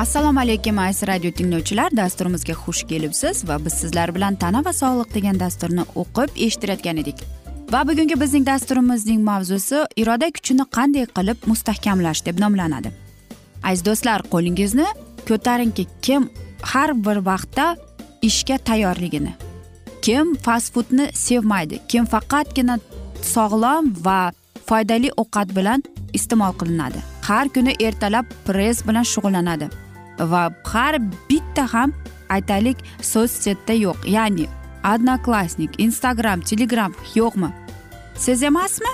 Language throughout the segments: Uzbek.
assalomu alaykum aziz radio tinglovchilar. Dasturimizga xush kelibsiz va biz sizlar bilan tana va sog'liq degan dasturni o'qib eshittirayotgan edik. Va bugungi bizning dasturimizning mavzusi iroda kuchini qanday qilib mustahkamlash deb nomlanadi. Aziz do'stlar qo'lingizni ko'taringki kim har bir vaqtda ishga tayyorligini kim fast foodni sevmaydi kim faqatgina sog'lom va foydali ovqat bilan iste'mol qilinadi har kuni ertalab press bilan shug'ullanadi. Va har bitta ham aytaylik sotssetda yo'q. Ya'ni odnoklassnik instagram telegram yo'qmi? Siz emasmi?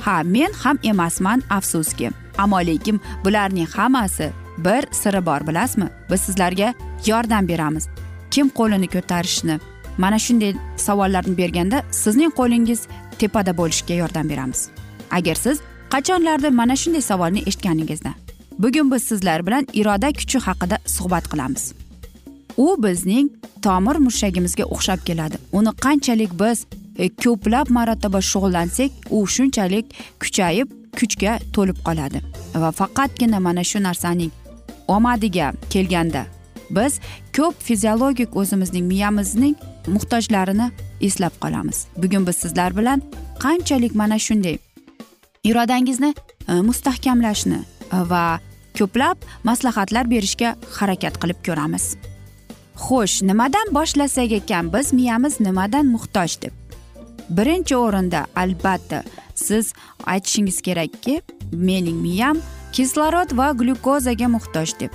Ha men ham emasman afsuski. Ammo lekin bularning hammasi bir siri bor bilasizmi? Biz sizlarga yordam beramiz. Kim qo'lini ko'tarishni? Mana shunday savollarni berganda sizning qo'lingiz tepada bo'lishiga yordam beramiz. Agar siz qachonlardir mana shunday savolni eshitganingizda bugun biz sizlar bilan iroda kuchi haqida suhbat qilamiz. U bizning tomir mushagimizga o'xshab keladi. Uni qanchalik biz e, ko'plab marotaba shug'ullansak u shunchalik kuchayib kuchga to'lib qoladi. Va faqatgina mana shu narsaning omadiga kelganda biz ko'p fiziologik o'zimizning miyamizning muhtojlarini eslab qolamiz. Bugun biz sizlar bilan qanchalik mana shunday irodangizni e, mustahkamlashni va ko'plab maslahatlar berishga harakat qilib ko'ramiz. Xo'sh nimadan boshlasak ekan? Biz miyamiz nimadan muhtoj deb. Birinchi o'rinda albatta siz aytishingiz kerakki mening miyam kislorod va glyukozaga muhtoj deb.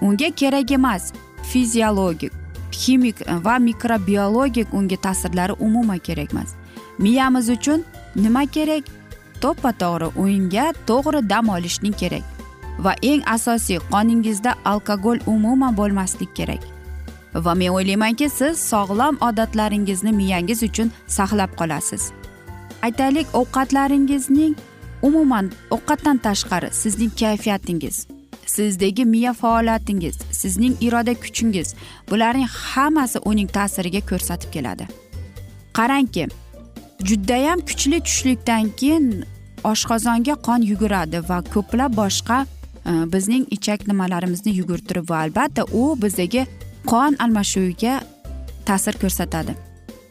Unga kerak emas fiziologik ximik va mikrobiologik unga ta'sirlari umuman kerak emas. Miyamiz uchun nima kerak? To'ppa to'g'ri unga to'g'ri dam olishning kerak. Va eng asosiy qoningizda alkogol umuman bo'lmaslik kerak. Va men o'ylaymanki siz sog'lom odatlaringizni miyangiz uchun saqlab qolasiz. Aytaylik ovqatlaringizning umuman ovqatdan tashqari sizning kayfiyatingiz sizdagi miya faoliyatingiz sizning iroda kuchingiz bularning hammasi uning ta'siriga ko'rsatib keladi. Qarangki judayam kuchli tushlikdan keyin oshqozonga qon yuguradi va ko'plab boshqa Э, bizning ichak nimalarimizni yugurtirib va albatta u bizdagi qon almashuviga ta'sir ko'rsatadi.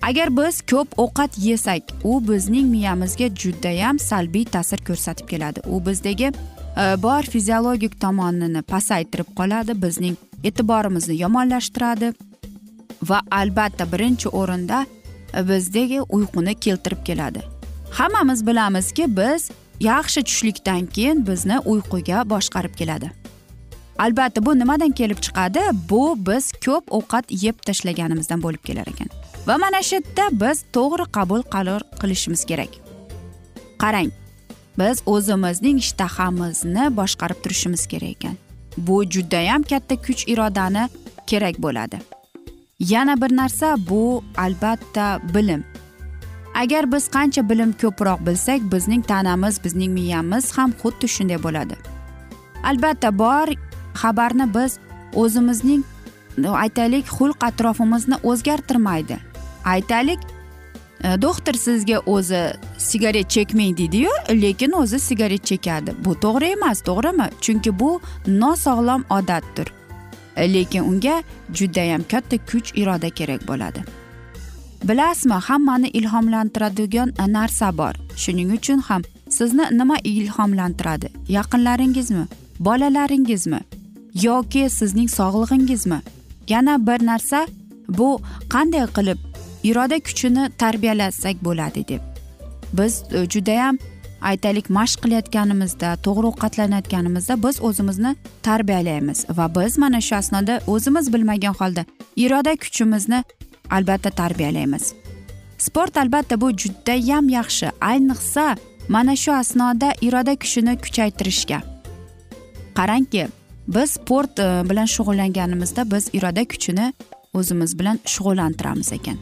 Agar biz ko'p ovqat yesak u bizning miyamizga judayam salbiy ta'sir ko'rsatib keladi. U bizdagi e, bor fiziologik tomonini pasaytirib qoladi bizning e'tiborimizni yomonlashtiradi va albatta birinchi o'rinda e, bizdagi uyquni keltirib keladi. Hammamiz bilamizki biz yaxshi tushlikdan keyin bizni uyquga boshqarib keladi. Albatta bu nimadan kelib chiqadi? Bu biz ko'p ovqat yeb tashlaganimizdan bo'lib kelar ekan. Va mana shu yerda biz to'g'ri qabul qilishimiz kerak. Qarang biz o'zimizning ishtahamizni boshqarib turishimiz kerak ekan. Bu judayam katta kuch irodani kerak bo'ladi. Yana bir narsa bu albatta bilim. Agar biz qancha bilim ko'proq bilsak bizning tanamiz bizning miyamiz ham xuddi shunday bo'ladi. Albatta bor xabarni biz o'zimizning aytaylik xulq atrofimizni o'zgartirmaydi. Aytaylik e, doktor sizga o'zi sigaret chekmang deydiyu lekin o'zi sigaret chekadi. Bu to'g'ri emas to'g'rimi? Chunki bu nosog'lom odatdir. E, lekin unga judayam katta kuch iroda kerak bo'ladi. Bilasizmi hammani ilhomlantiradigan narsa bor. Shuning uchun ham sizni nima ilhomlantiradi? Yaqinlaringizmi? Bolalaringizmi? Yoki sizning sog'lig'ingizmi? Yana bir narsa bu qanday qilib iroda kuchini tarbiyalasak bo'ladi deb. Biz e, judayam aytaylik mashq qilayotganimizda to'g'ri ovqatlanayotganimizda biz o'zimizni tarbiyalaymiz. Va biz mana shu asnoda o'zimiz bilmagan holda iroda kuchimizni albatta tarbiyalaymiz. Sport albatta bu judayam yaxshi. Ayniqsa mana shu asnoda iroda kuchini kuchaytirishga. Qarangki biz sport e, bilan shug'ullanganimizda biz iroda kuchini o'zimiz bilan shug'ullantiramiz ekan.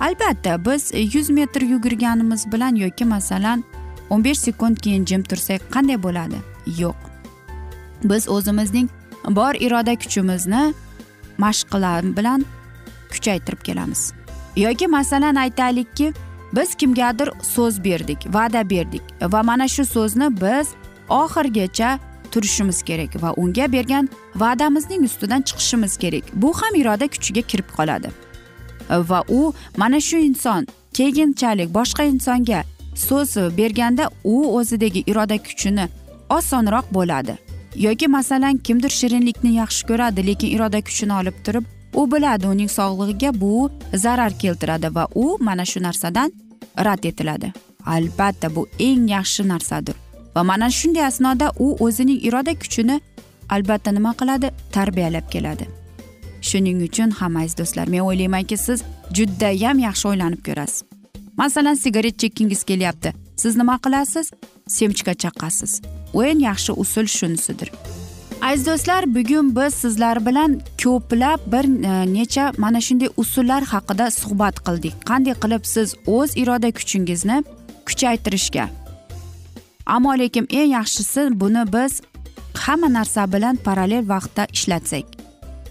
Albatta biz yuz metr yugurganimiz bilan yoki masalan o'n besh sekund keyin jim tursak qanday bo'ladi? Yo'q. Biz o'zimizning bor iroda kuchimizni mashqlar bilan kuchaytirib kelamiz. Yoki masalan aytaylikki biz kimgadir so'z berdik va'da berdik va mana shu so'zni biz oxirigacha turishimiz kerak va unga bergan va'damizning ustidan chiqishimiz kerak. Bu ham iroda kuchiga kirib qoladi. Va u mana shu inson keyinchalik boshqa insonga so'z berganda u o'zidagi iroda kuchini osonroq bo'ladi. Yoki masalan kimdir shirinlikni yaxshi ko'radi lekin iroda kuchini olib turib u biladi uning sog'lig'iga bu zarar keltiradi va u mana shu narsadan rad etiladi. Albatta bu eng yaxshi narsadir. Va mana shunday asnoda u o'zining iroda kuchini albatta nima qiladi? Tarbiyalab keladi. Shuning uchun ham aziz do'stlar men o'ylaymanki siz judayam yaxshi o'ylanib ko'rasiz. Masalan sigaret chekkingiz kelyapti. Siz nima qilasiz? Semchka chaqasiz. Eng yaxshi usul shunisidir. Aziz do'stlar bugun biz sizlar bilan ko'plab bir e, necha mana shunday usullar haqida suhbat qildik. Qanday qilib siz o'z iroda kuchingizni kuchaytirishga? Ammo lekin eng yaxshisi buni biz hamma narsa bilan parallel vaqtda ishlatsak.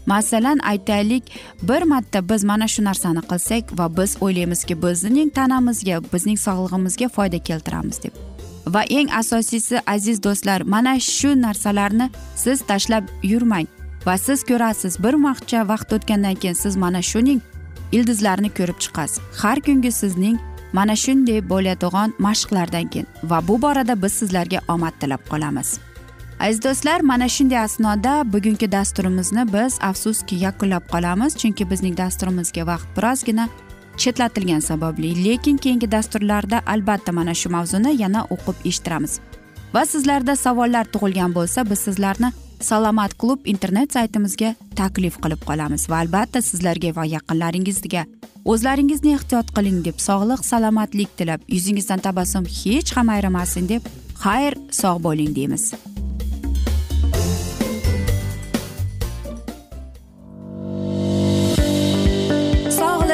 Masalan aytaylik bir marta biz mana shu narsani qilsak va biz o'ylaymizki bizning tanamizga bizning sog'lig'imizga foyda keltiramiz deb. Va eng asosiysi aziz do'stlar mana shu narsalarni siz tashlab yurmang va siz ko'rasiz bir vaqtcha vaqt o'tgandan keyin siz mana shuning ildizlarini ko'rib chiqasiz. Har kungi sizning mana shunday bo'ladigan mashqlardan keyin va bu borada biz sizlarga omad tilab qolamiz. Aziz do'stlar mana shunday asnoda bugungi dasturimizni biz afsuski yakunlab qolamiz chunki bizning dasturimizga vaqt birozgina chetlatilgani sababli lekin keyingi dasturlarda albatta mana shu mavzuni yana o'qib eshittiramiz. Va sizlarda savollar tug'ilgan bo'lsa biz sizlarni salomat klub internet saytimizga taklif qilib qolamiz va albatta sizlarga va yaqinlaringizga o'zlaringizni ehtiyot qiling deb sog'lik salomatlik tilab yuzingizdan tabassum hech ham ayrimasin deb xayr sog' bo'ling deymiz.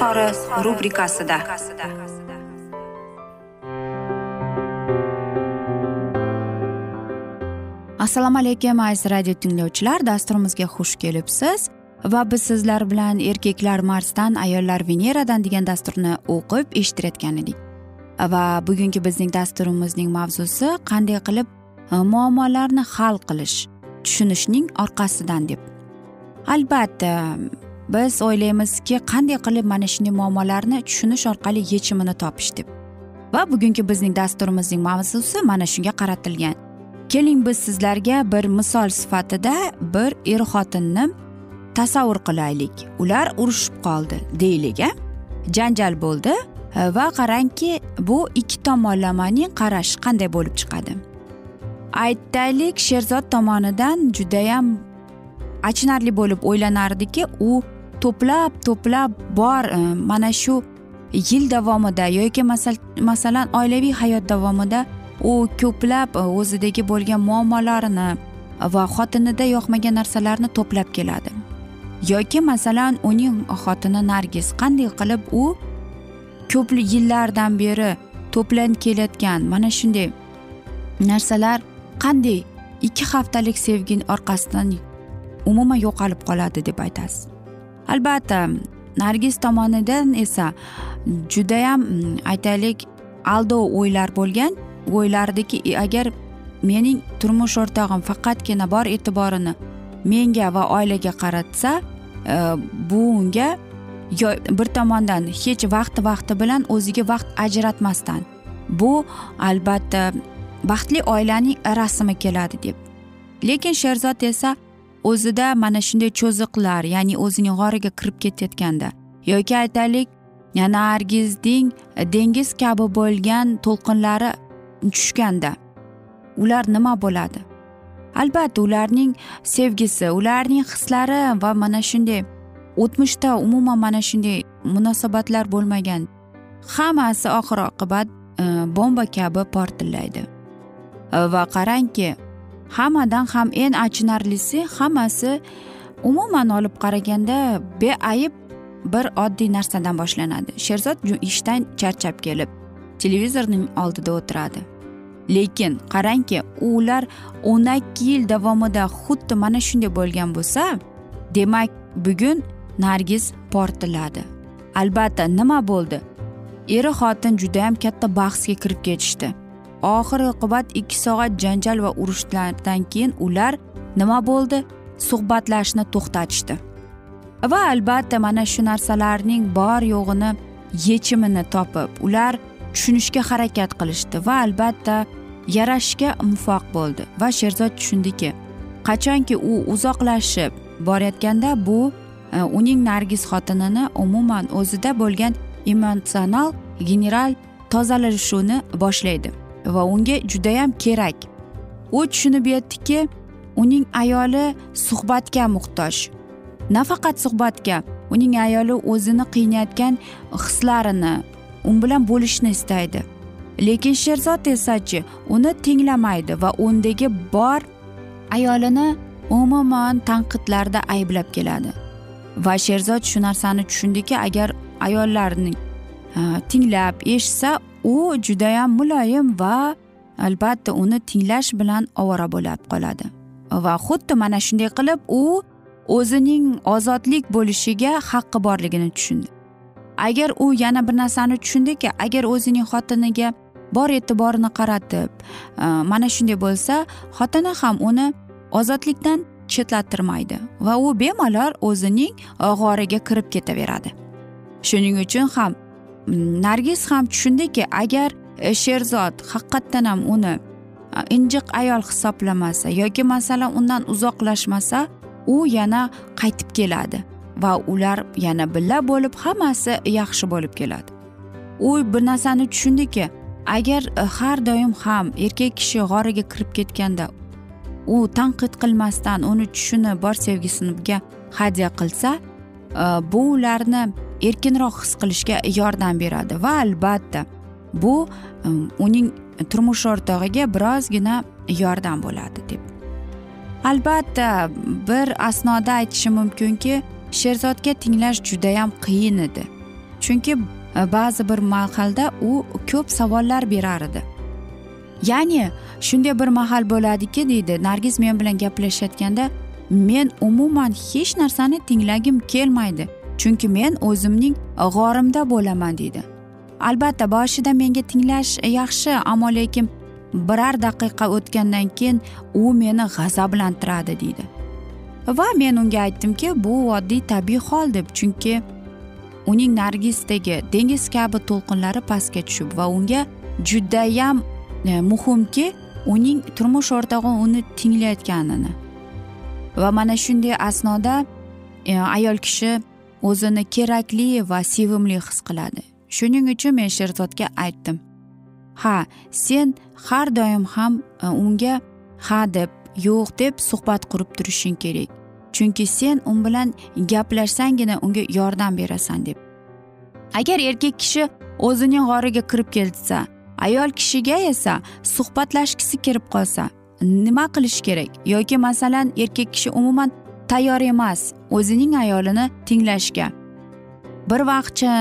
izhori rubrikasida. Assalomu alaykum aziz radio tinglovchilar. Dasturimizga xush kelibsiz. Va biz sizlar bilan erkaklar marsdan ayollar veneradan degan dasturni o'qib eshittirayotgan edik. Va bugungi bizning dasturimizning mavzusi qanday qilib e, muammolarni hal qilish tushunishning orqasidan deb. Albatta biz o'ylaymizki qanday qilib mana shunday muammolarni tushunish orqali yechimini topish deb va bugungi bizning dasturimizning mavzusi mana shunga qaratilgan. Keling biz sizlarga bir misol sifatida bir er xotinni tasavvur qilaylik. Ular urushib qoldi deylik a janjal bo'ldi e, va qarangki bu ikki tomonlamaning qarashi qanday bo'lib chiqadi? Aytaylik sherzod tomonidan judayam achinarli bo'lib o'ylanardiki u to'plab to'plab bor e, mana shu yil davomida yoki masalan oilaviy hayot davomida u ko'plab e, o'zidagi bo'lgan muammolarini va xotinida yoqmagan narsalarni to'plab keladi. Yoki masalan uning xotini nargiz qanday qilib u ko'p yillardan beri to'planib kelayotgan mana shunday narsalar qanday ikki haftalik sevgi orqasidan umuman yo'qolib qoladi deb aytasiz? Albatta nargiz tomonidan esa judayam mm, aytaylik aldov o'ylar bo'lgan. O'ylardiki agar mening turmush o'rtog'im faqatgina bor e'tiborini menga va oilaga qaratsa e, bu unga bir tomondan hech vaqti vaqti bilan o'ziga vaqt ajratmasdan. Bu albatta baxtli oilaning rasmi keladi deb. Lekin sherzod esa o'zida mana shunday cho'ziqlar ya'ni o'zining g'origa kirib ketayotganda. Yoki aytaylik nargizding dengiz kabi bo'lgan to'lqinlari tushganda ular nima bo'ladi? Albatta ularning sevgisi ularning hislari va mana shunday o'tmishda umuman mana shunday munosabatlar bo'lmagan. Hammasi oxir oqibat e, bomba kabi portlaydi va qarangki hammadan ham eng achinarlisi hammasi umuman olib qaraganda beayb bir oddiy narsadan boshlanadi. Sherzod ishdan charchab kelib televizorning oldida o'tiradi. Lekin qarangki ular o'n ikki yil davomida xuddi mana shunday bo'lgan bo'lsa demak bugun nargiz portiladi. Albatta nima bo'ldi? Eri xotin judayam katta bahsga kirib ketishdi. Oxir oqibat ikki soat janjal va urushlardan keyin ular nima bo'ldi? Suhbatlashishni to'xtatishdi. Va albatta mana shu narsalarning bor yo'g'ini yechimini topib ular tushunishga harakat qilishdi va albatta yarashishga muvaffaq bo'ldi. Va sherzod tushundiki qachonki u uzoqlashib borayotganda bu e, uning nargiz xotinini umuman o'zida bo'lgan emotsional general tozalashuvni boshlaydi. Va unga judayam kerak. U tushunib yetdiki uning ayoli suhbatga muhtoj. Nafaqat suhbatga uning ayoli o'zini qiynayotgan hislarini u bilan bo'lishni istaydi. Lekin sherzod esachi uni tinglamaydi va undagi bor ayolini umuman tanqidlarda ayblab keladi. Va sherzod shu narsani tushundiki agar ayollarni e, tinglab eshitsa u judayam muloyim va albatta uni tinglash bilan ovora bo'lib qoladi. Va xuddi mana shunday qilib u o'zining ozodlik bo'lishiga haqqi borligini tushundi. Agar u yana bir narsani tushundiki agar o'zining xotiniga bor e'tiborini qaratib e, mana shunday bo'lsa xotini ham uni ozodlikdan chetlattirmaydi va u bemalol o'zining g'origa kirib ketaveradi. Shuning uchun ham nargiz ham tushundiki agar e, sherzod haqiqatdan ham uni injiq ayol hisoblamasa yoki masalan undan uzoqlashmasa u yana qaytib keladi va ular yana birga bo'lib hammasi yaxshi bo'lib keladi. U bir narsani tushundiki agar e, har doim ham erkak kishi g'origa kirib ketganda u tanqid qilmasdan uni tushunib bor sevgisiga hadya qilsa e, bu ularni erkinroq his qilishga yordam beradi. Va albatta bu um, uning turmush o'rtog'iga birozgina yordam bo'ladi deb. Albatta bir asnoda aytishim mumkinki sherzodga tinglash judayam qiyin edi. Chunki uh, ba'zi bir mahalda u ko'p savollar berar edi. Ya'ni shunday bir mahal bo'ladiki deydi nargiz men bilan gaplashayotganda men umuman hech narsani tinglagim kelmaydi. Chunki men o'zimning g'orimda bo'laman deydi. Albatta boshida menga tinglash yaxshi ammo lekin biror daqiqa o'tgandan keyin u meni g'azablantiradi deydi. Va men unga aytdimki bu oddiy tabiiy hol deb chunki uning nargisdagi dengiz kabi to'lqinlari pastga tushib va unga judayam e, muhimki uning turmush o'rtog'i uni tinglayotganini. Va mana shunday asnoda e, ayol kishi o'zini kerakli va sevimli his qiladi. Shuning uchun men sherzodga aytdim. Ha sen har doim ham e, unga ha deb yo'q deb suhbat qurib turishing kerak. Chunki sen u bilan gaplashsanggina unga yordam berasan deb. Agar erkak kishi o'zining g'origa kirib ketsa ayol kishiga esa suhbatlashgisi kirib qolsa nima qilish kerak? Yoki masalan erkak kishi umuman tayyor emas o'zining ayolini tinglashga. Bir vaqtcha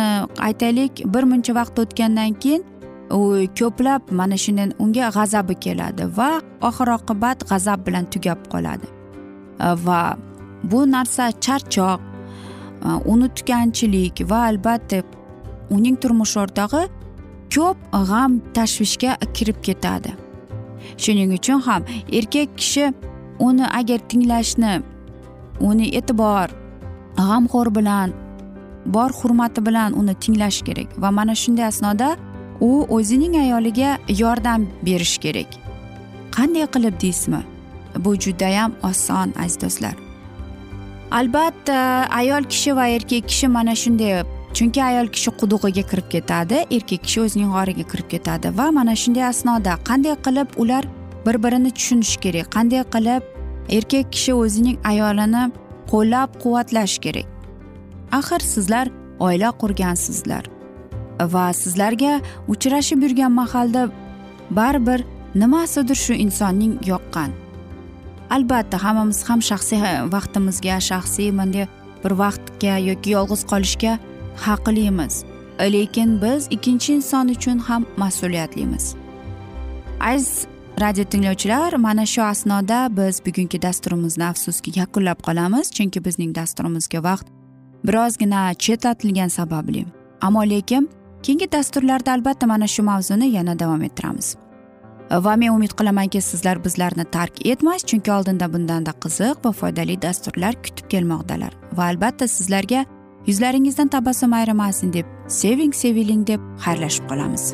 aytaylik bir muncha vaqt o'tgandan keyin u ko'plab mana shunday unga g'azabi keladi va oxir oqibat g'azab bilan tugab qoladi. Va bu narsa charchoq unutganchilik va albatta uning turmush o'rtog'i ko'p g'am tashvishga kirib ketadi. Shuning uchun ham erkak kishi uni agar tinglashni uni e'tibor g'amxo'r bilan bor hurmati bilan uni tinglash kerak va mana shunday asnoda u o'zining ayoliga yordam berish kerak. Qanday qilib deysizmi? Bu judayam oson aziz do'stlar. Albatta ayol kishi va erkak kishi mana shunday chunki ayol kishi qudug'iga kirib ketadi erkak kishi o'zining g'origa kirib ketadi va mana shunday asnoda qanday qilib ular bir birini tushunishi kerak qanday qilib erkak kishi o'zining ayolini qo'llab quvvatlash kerak. Axir sizlar oila qurgansizlar va sizlarga uchrashib yurgan mahalda baribir nimasidir shu insonning yoqqan. Albatta hammamiz ham shaxsiy vaqtimizga shaxsiy bunday bir vaqtga yoki yolg'iz qolishga haqlimiz. Lekin biz ikkinchi inson uchun ham mas'uliyatlimiz. Aziz radio tinglovchilar mana shu asnoda biz bugungi dasturimizni afsuski yakunlab qolamiz chunki bizning dasturimizga vaqt birozgina chetlatilgani sababli. Ammo lekin keyingi dasturlarda albatta mana shu mavzuni yana davom ettiramiz. Va men umid qilamanki sizlar bizlarni tark etmas chunki oldinda bundanda qiziq va foydali dasturlar kutib kelmoqdalar. Va albatta sizlarga yuzlaringizdan tabassum ayrimasin deb seving seviling deb xayrlashib qolamiz.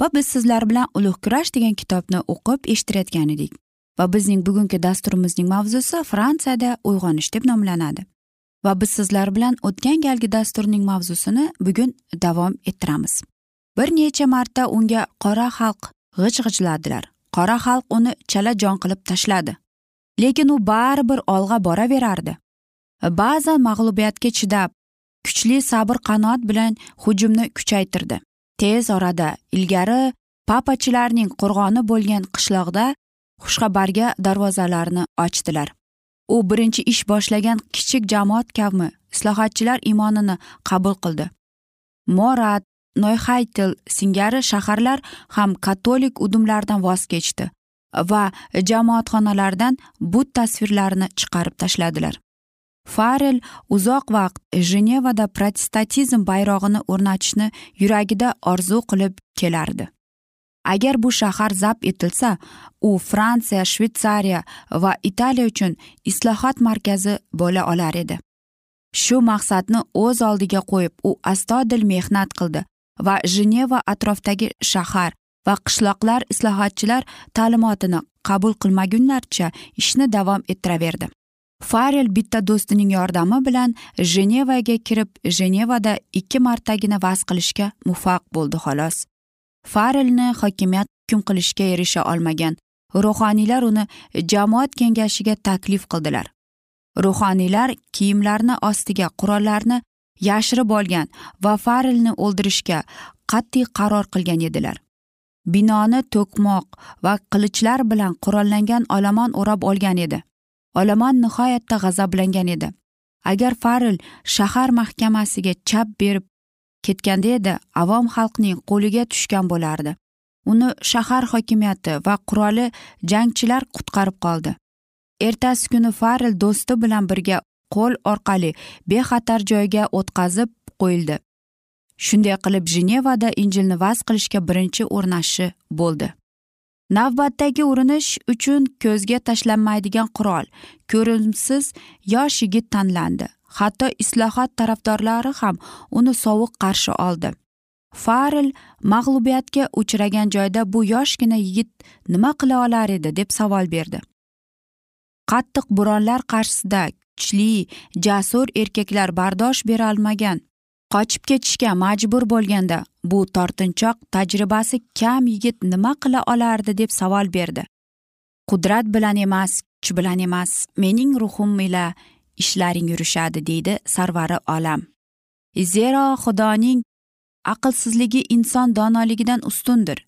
Va biz sizlar bilan ulug' kurash degan kitobni o'qib eshittirayotgan edik va bizning bugungi dasturimizning mavzusi fransiyada uyg'onish deb nomlanadi va biz sizlar bilan o'tgan galgi dasturning mavzusini bugun davom ettiramiz. Bir necha marta unga qora xalq g'ij g'ijladilar qora xalq uni chala jon qilib tashladi. Lekin u baribir olg'a boraverardi. Ba'zan mag'lubiyatga chidab kuchli sabr qanoat bilan hujumni kuchaytirdi. Tez orada ilgari papachilarning qo'rg'oni bo'lgan qishloqda xushxabarga darvozalarni ochdilar. U birinchi ish boshlagan kichik jamoat kavmi islohotchilar imonini qabul qildi. Morat noyxaytel singari shaharlar ham katolik udumlardan voz kechdi va jamoatxonalardan but tasvirlarini chiqarib tashladilar. Farel uzoq vaqt jenevada protestantizm bayrog'ini o'rnatishni yuragida orzu qilib kelardi. Agar bu shahar zabt etilsa u fransiya shvetsariya va italiya uchun islohot markazi bo'la olar edi. Shu maqsadni o'z oldiga qo'yib u astodil mehnat qildi va jeneva atrofidagi shahar va qishloqlar islohotchilar ta'limotini qabul qilmagunlaricha ishni davom ettiraverdi. Farel bitta do'stining yordami bilan jenevaga kirib jenevada ikki martagina vaz qilishga muvaffaq bo'ldi xolos. Farelni hokimiyat hukm qilishga erisha olmagan ruhoniylar uni jamoat kengashiga taklif qildilar. Ruhoniylar kiyimlarni ostiga qurollarni yashirib olgan va farelni o'ldirishga qat'iy qaror qilgan edilar. Binoni to'kmoq va qilichlar bilan qurollangan olomon o'rab olgan edi. Olomon nihoyatda g'azablangan edi. Agar farel shahar mahkamasiga chap berib ketganda edi avom xalqning qo'liga tushgan bo'lardi. Uni shahar hokimiyati va qurolli jangchilar qutqarib qoldi. Ertasi kuni farel do'sti bilan birga qo'l orqali bexatar joyga o'tkazib qo'yildi. Shunday qilib jenevada injilni vaz qilishga birinchi o'rnashi bo'ldi. Navbatdagi urinish uchun ko'zga tashlanmaydigan qurol. Ko'rimsiz yosh yigit tanlandi. Hatto islohot tarafdorlari ham uni sovuq qarshi oldi. Farel mag'lubiyatga uchragan joyda bu yoshgina yigit nima qila olar edi deb savol berdi. Qattiq bo'ronlar qarshisida kuchli jasur erkaklar bardosh berolmagan qochib ketishga majbur bo'lganda bu tortinchoq tajribasi kam yigit nima qila olardi deb savol berdi. Qudrat bilan emas kuch bilan emas mening ruhim ila ishlaring yurishadi deydi sarvari olam. Zero xudoning aqlsizligi inson donoligidan ustundir.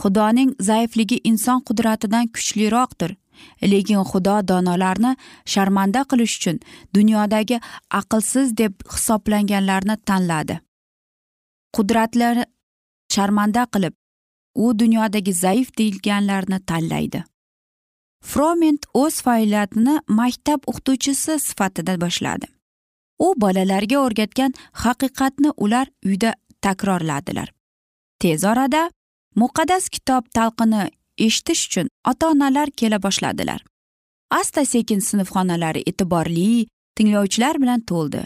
Xudoning zaifligi inson qudratidan kuchliroqdir. Lekin xudo donolarni sharmanda qilish uchun dunyodagi aqlsiz deb hisoblanganlarni tanladi. Qudratlari sharmanda qilib u dunyodagi zaif deyilganlarni tanlaydi. Froment o'z faoliyatini maktab o'qituvchisi sifatida boshladi. U bolalarga o'rgatgan haqiqatni ular uyda takrorladilar. Tez orada muqaddas kitob talqini eshitish uchun ota onalar kela boshladilar. Asta sekin sinfxonalari e'tiborli tinglovchilar bilan to'ldi.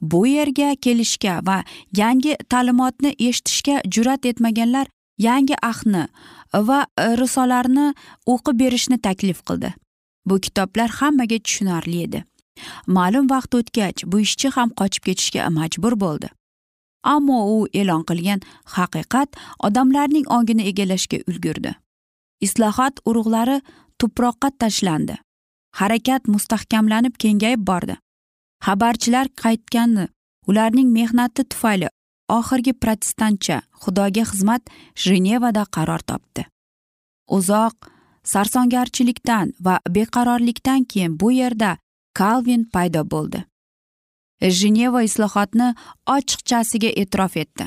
Bu yerga kelishga va yangi ta'limotni eshitishga jur'at etmaganlar yangi ahni va e, risolarni o'qib berishni taklif qildi. Bu kitoblar hammaga tushunarli edi. Ma'lum vaqt o'tgach bu ishchi ham qochib ketishga majbur bo'ldi. Ammo u e'lon qilgan haqiqat odamlarning ongini egallashga ulgurdi. Islohot urug'lari tuproqqa tashlandi. Harakat mustahkamlanib kengayib bordi. Xabarchilar qaytgani ularning mehnati tufayli oxirgi protestantcha xudoga xizmat jenevada qaror topdi. Uzoq sarsongarchilikdan va beqarorlikdan keyin bu yerda kalvin paydo bo'ldi. Jeneva islohotni ochiqchasiga e'tirof etdi.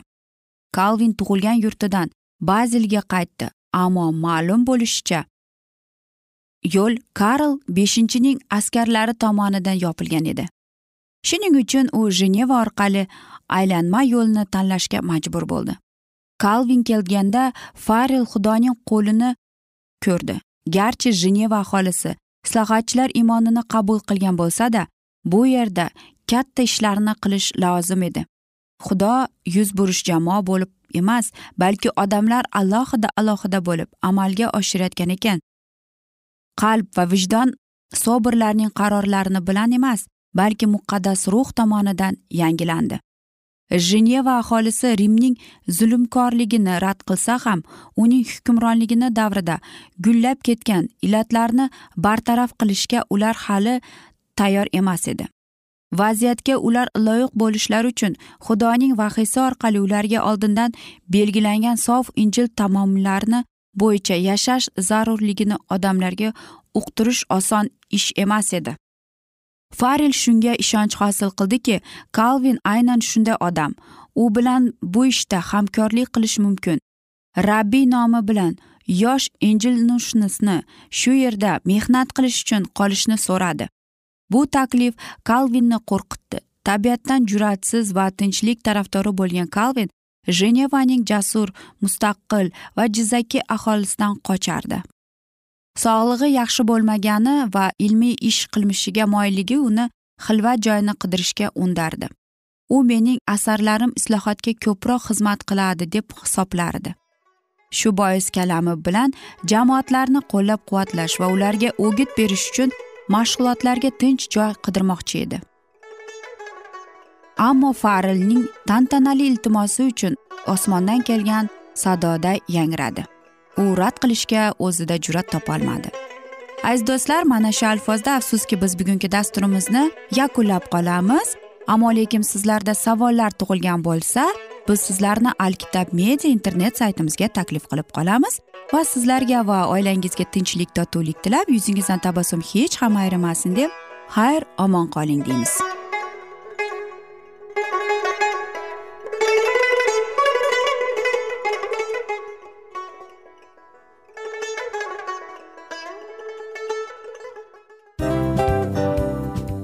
Kalvin tug'ilgan yurtidan bazilga qaytdi. Ammo ma'lum bo'lishicha yo'l karl beshinchining askarlari tomonidan yopilgan edi. Shuning uchun u jeneva orqali aylanma yo'lni tanlashga majbur bo'ldi. Kalvin kelganda farel xudoning qo'lini ko'rdi. Garchi jeneva aholisi islohotchilar iymonini qabul qilgan bo'lsada bu yerda katta ishlarni qilish lozim edi. Xudo yuz burish jamoa bo'lib emas balki odamlar alohida alohida bo'lib amalga oshirayotgan ekan. Qalb va vijdon sobirlarning qarorlarini bilan emas balki muqaddas ruh tomonidan yangilandi. Jeneva aholisi rimning zulmkorligini rad qilsa ham uning hukmronligini davrida gullab ketgan illatlarni bartaraf qilishga ular hali tayyor emas edi. Vaziyatga ular loyiq bo'lishlari uchun xudoning vahiysi orqali ularga oldindan belgilangan sof injil tamomlarni bo'yicha yashash zarurligini odamlarga uqtirish oson ish emas edi. Farel shunga ishonch hosil qildiki kalvin aynan shunday odam. U bilan bu ishda hamkorlik qilish mumkin. Rabbiy nomi bilan yosh injilnushnisni shu yerda mehnat qilish uchun qolishni so'radi. Bu taklif kalvinni qo'rqitdi. Tabiatdan jur'atsiz va tinchlik tarafdori bo'lgan kalvin jenevaning jasur mustaqil va jizzaki aholisidan qochardi. Sog'lig'i yaxshi bo'lmagani va ilmiy ish qilmishiga moyilligi uni xilvat joyini qidirishga undardi. U mening asarlarim islohotga ko'proq xizmat qiladi deb hisoblardi. Shu bois kalami bilan jamoatlarni qo'llab quvvatlash va ularga o'git berish uchun mashg'ulotlarga tinch joy qidirmoqchi edi. Ammo farelning tantanali iltimosi uchun osmondan kelgan sadoda yangradi. U rad qilishga o'zida jur'at topolmadi aziz do'stlar mana shu alfozda afsuski biz bugungi dasturimizni yakunlab qolamiz. Ammo lekin sizlarda savollar tug'ilgan bo'lsa biz sizlarni alkitab media internet saytimizga taklif qilib qolamiz. Va sizlarga va oilangizga tinchlik totuvlik tilab yuzingizdan tabassum hech ham ayrimasin deb xayr omon qoling deymiz.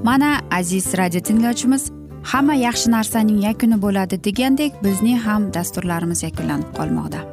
Mana aziz radio tinglovchimiz hamma yaxshi narsaning yakuni bo'ladi degandek bizning ham dasturlarimiz yakunlanib qolmoqda.